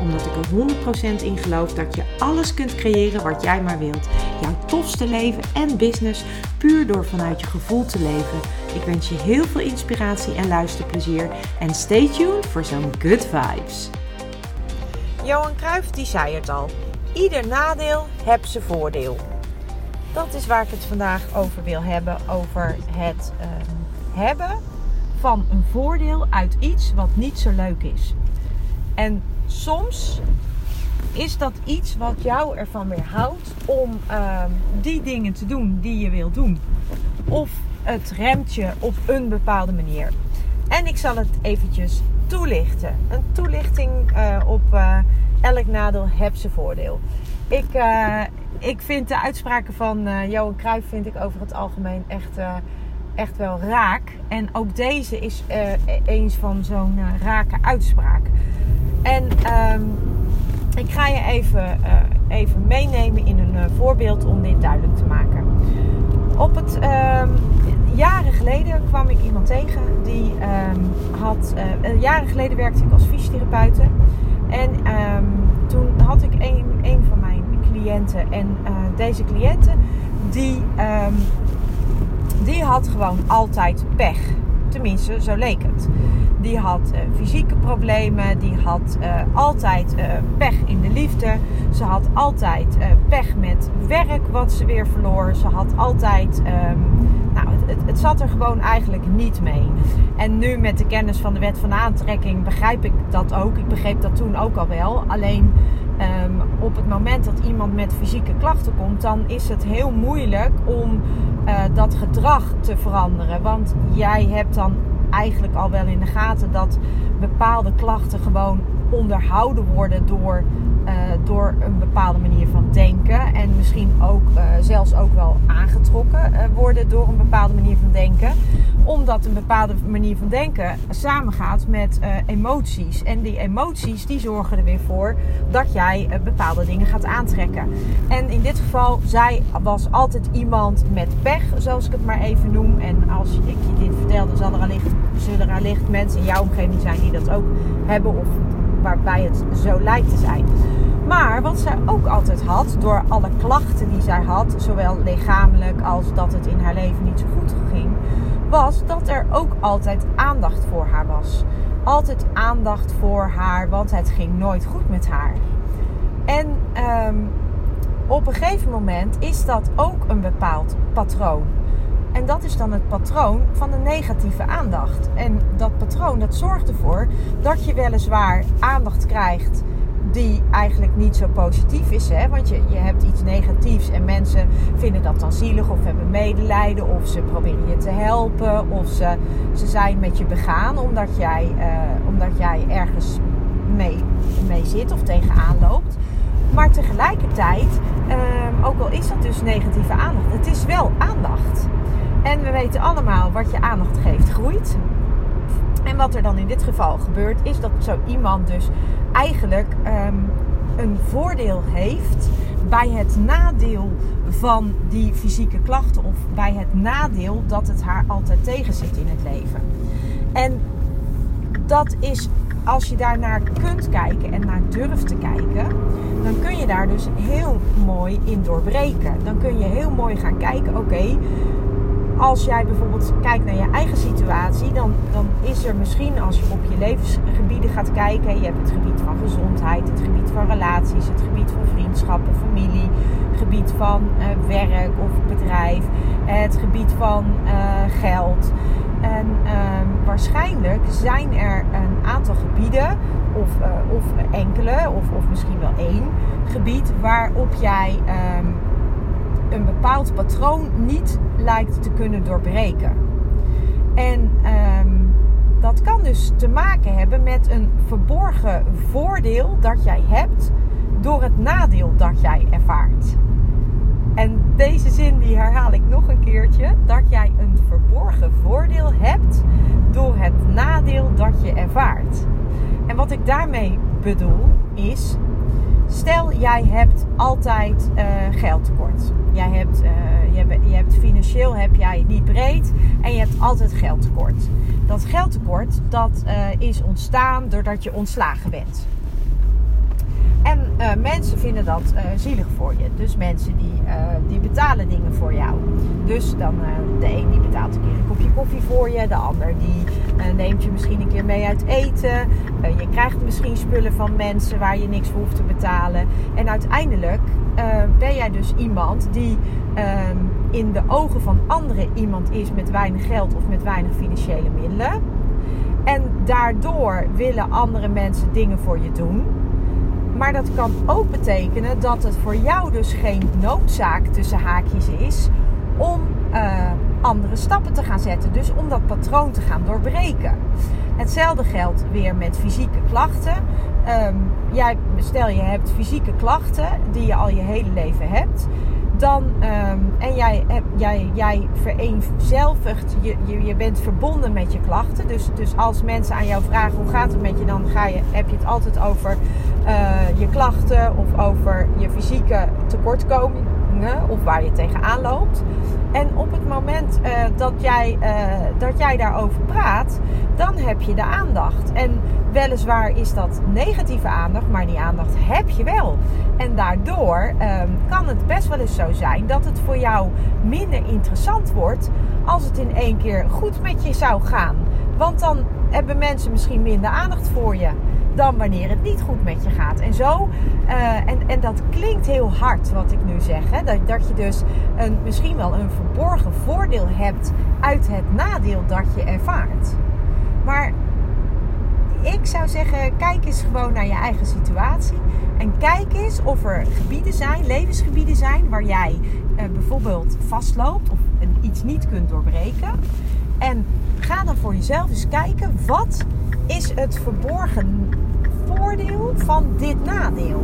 Omdat ik er 100% in geloof dat je alles kunt creëren wat jij maar wilt. Jouw tofste leven en business puur door vanuit je gevoel te leven. Ik wens je heel veel inspiratie en luisterplezier. En stay tuned voor zo'n good vibes. Johan Cruijff die zei het al. Ieder nadeel heb zijn voordeel. Dat is waar ik het vandaag over wil hebben. Over het ehm, hebben van een voordeel uit iets wat niet zo leuk is. En soms is dat iets wat jou ervan weerhoudt om ehm, die dingen te doen die je wil doen. Of het remt je op een bepaalde manier. En ik zal het eventjes toelichten. Een toelichting uh, op uh, elk nadeel heb zijn voordeel. Ik, uh, ik vind de uitspraken van Johan Cruijff vind ik over het algemeen echt, echt wel raak. En ook deze is eens van zo'n rake uitspraak. En um, ik ga je even, even meenemen in een voorbeeld om dit duidelijk te maken. Op het, uh, jaren geleden kwam ik iemand tegen die um, had. Uh, jaren geleden werkte ik als fysiotherapeute. En toen had ik een, een van mijn cliënten. En deze cliënten, die, die had gewoon altijd pech. Tenminste, zo leek het. Die had uh, fysieke problemen. Die had uh, altijd uh, pech in de liefde. Ze had altijd pech met werk wat ze weer verloor. Ze had altijd. Um, nou, het, het, zat er gewoon eigenlijk niet mee. En nu met de kennis van de wet van aantrekking begrijp ik dat ook. Ik begreep dat toen ook al wel. Alleen het moment dat iemand met fysieke klachten komt, dan is het heel moeilijk om dat gedrag te veranderen. Want jij hebt dan eigenlijk al wel in de gaten dat bepaalde klachten gewoon onderhouden worden door, uh, door een bepaalde manier van denken. En misschien ook uh, zelfs ook wel aangetrokken uh, worden door een bepaalde manier van denken. Omdat een bepaalde manier van denken samengaat met emoties. En die emoties die zorgen er weer voor dat jij bepaalde dingen gaat aantrekken. En in dit geval, zij was altijd iemand met pech, zoals ik het maar even noem. En als ik je dit vertel, dan zal er allicht, zullen er allicht mensen in jouw omgeving zijn die dat ook hebben of waarbij het zo lijkt te zijn. Maar wat zij ook altijd had, door alle klachten die zij had, zowel lichamelijk als dat het in haar leven niet zo goed ging, was dat er ook altijd aandacht voor haar was. Altijd aandacht voor haar, want het ging nooit goed met haar. En um, op een gegeven moment is dat ook een bepaald patroon. En dat is dan het patroon van de negatieve aandacht. En dat patroon dat zorgt ervoor dat je weliswaar aandacht krijgt die eigenlijk niet zo positief is. Hè? Want je, je hebt iets negatiefs en mensen vinden dat dan zielig of hebben medelijden of ze proberen je te helpen of ze, ze zijn met je begaan omdat jij, uh, omdat jij ergens mee, mee zit of tegenaan loopt. Maar tegelijkertijd, uh, ook al is dat dus negatieve aandacht, het is wel. En we weten allemaal wat je aandacht geeft groeit. En wat er dan in dit geval gebeurt, is dat zo iemand dus eigenlijk um, een voordeel heeft bij het nadeel van die fysieke klachten of bij het nadeel dat het haar altijd tegenzit in het leven. En dat is als je daar naar kunt kijken en naar durft te kijken, dan kun je daar dus heel mooi in doorbreken. Dan kun je heel mooi gaan kijken, oké, als jij bijvoorbeeld kijkt naar je eigen situatie, dan, dan is er misschien als je op je levensgebieden gaat kijken, je hebt het gebied van gezondheid, het gebied van relaties, het gebied van vriendschappen, familie, het gebied van werk of bedrijf, het gebied van geld. En uh, waarschijnlijk zijn er een aantal gebieden, of, of enkele, of, of misschien wel één gebied, waarop jij um, een bepaald patroon niet lijkt te kunnen doorbreken. En um, dat kan dus te maken hebben met een verborgen voordeel dat jij hebt door het nadeel dat jij ervaart. En deze zin die herhaal ik nog een keertje. Dat jij een verborgen voordeel hebt door het nadeel dat je ervaart. En wat ik daarmee bedoel is, stel jij hebt altijd uh, geldtekort. Jij hebt, uh, je, je hebt financieel heb jij niet breed en je hebt altijd geldtekort. Dat geldtekort dat, uh, is ontstaan doordat je ontslagen bent. En uh, mensen vinden dat uh, zielig voor je. Dus mensen die, uh, die betalen dingen voor jou. Dus dan de een die betaalt een keer een kopje koffie voor je. De ander die neemt je misschien een keer mee uit eten. je krijgt misschien spullen van mensen waar je niks voor hoeft te betalen. En uiteindelijk ben jij dus iemand die ehm, in de ogen van anderen iemand is met weinig geld of met weinig financiële middelen. En daardoor willen andere mensen dingen voor je doen. Maar dat kan ook betekenen dat het voor jou dus geen noodzaak tussen haakjes is om uh, andere stappen te gaan zetten. Dus om dat patroon te gaan doorbreken. Hetzelfde geldt weer met fysieke klachten. Jij, stel je hebt fysieke klachten die je al je hele leven hebt dan, um, en jij, jij, jij vereenzelvigt, je, je, bent verbonden met je klachten. Dus, dus als mensen aan jou vragen hoe gaat het met je, dan ga je, heb je het altijd over uh, je klachten of over je fysieke of waar je tegenaan loopt. En op het moment uh, dat, jij, uh, dat jij daarover praat, dan heb je de aandacht. En weliswaar is dat negatieve aandacht, maar die aandacht heb je wel. En daardoor um, kan het best wel eens zo zijn dat het voor jou minder interessant wordt als het in één keer goed met je zou gaan. Want dan hebben mensen misschien minder aandacht voor je dan wanneer het niet goed met je gaat. En zo, uh, en, en dat klinkt heel hard wat ik nu zeg. Hè? Dat, dat je dus een, misschien wel een verborgen voordeel hebt uit het nadeel dat je ervaart. Maar ik zou zeggen, kijk eens gewoon naar je eigen situatie. En kijk eens of er gebieden zijn, levensgebieden zijn, waar jij uh, bijvoorbeeld vastloopt of iets niet kunt doorbreken. En ga dan voor jezelf eens kijken, wat is het verborgen voordeel van dit nadeel?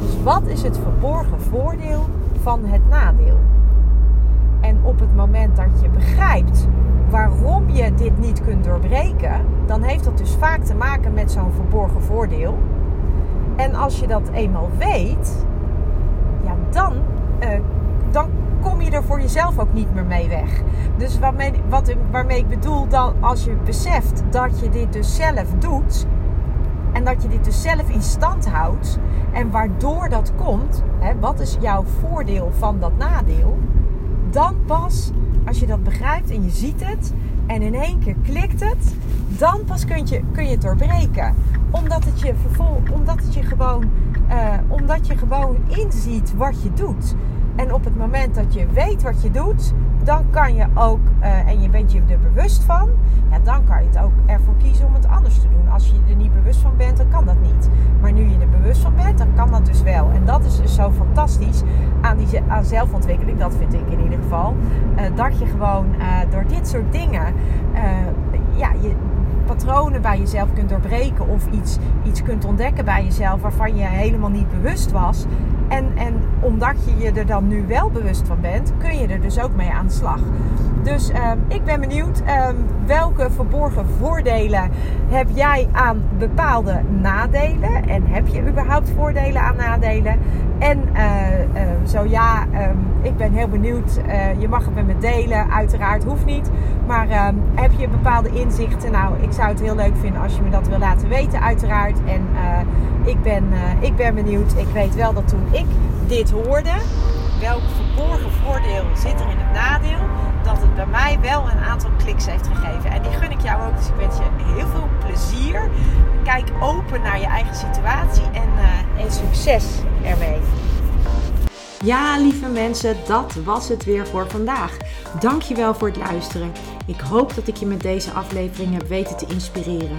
Dus wat is het verborgen voordeel van het nadeel? En op het moment dat je begrijpt waarom je dit niet kunt doorbreken, dan heeft dat dus vaak te maken met zo'n verborgen voordeel. En als je dat eenmaal weet, ja, dan, uh, kom je er voor jezelf ook niet meer mee weg. Dus waarmee, wat, waarmee ik bedoel, dan als je beseft dat je dit dus zelf doet. En dat je dit dus zelf in stand houdt. En waardoor dat komt, hè, wat is jouw voordeel van dat nadeel? Dan pas, als je dat begrijpt en je ziet het, en in één keer klikt het, dan pas kun je, kun je het doorbreken. Omdat het je, vervol, omdat het je gewoon, uh, omdat je gewoon inziet wat je doet. En op het moment dat je weet wat je doet, dan kan je ook, uh, en je bent je er bewust van, ja, dan kan je het ook ervoor kiezen om het anders te doen. Als je er niet bewust van bent, dan kan dat niet. Maar nu je er bewust van bent, dan kan dat dus wel. En dat is dus zo fantastisch aan, die, aan zelfontwikkeling, dat vind ik in ieder geval. Uh, dat je gewoon uh, door dit soort dingen, ja, je, patronen bij jezelf kunt doorbreken of iets, iets kunt ontdekken bij jezelf waarvan je helemaal niet bewust was. En, en omdat je je er dan nu wel bewust van bent, kun je er dus ook mee aan de slag. Dus um, ik ben benieuwd um, welke verborgen voordelen heb jij aan bepaalde nadelen? En heb je überhaupt voordelen aan nadelen? En uh, uh, zo ja, ik ben heel benieuwd. Uh, je mag het met me delen, uiteraard hoeft niet. Maar heb je bepaalde inzichten? Nou, ik zou het heel leuk vinden als je me dat wil laten weten, uiteraard. En ik, ben, ik ben benieuwd. Ik weet wel dat toen ik dit hoorde, welk verborgen voordeel zit er in het nadeel? Dat het bij mij wel een aantal kliks heeft gegeven. En die gun ik jou ook. Dus ik wens je heel veel plezier. Kijk open naar je eigen situatie en, uh, en succes ermee. Ja, lieve mensen, dat was het weer voor vandaag. Dankjewel voor het luisteren. Ik hoop dat ik je met deze aflevering heb weten te inspireren.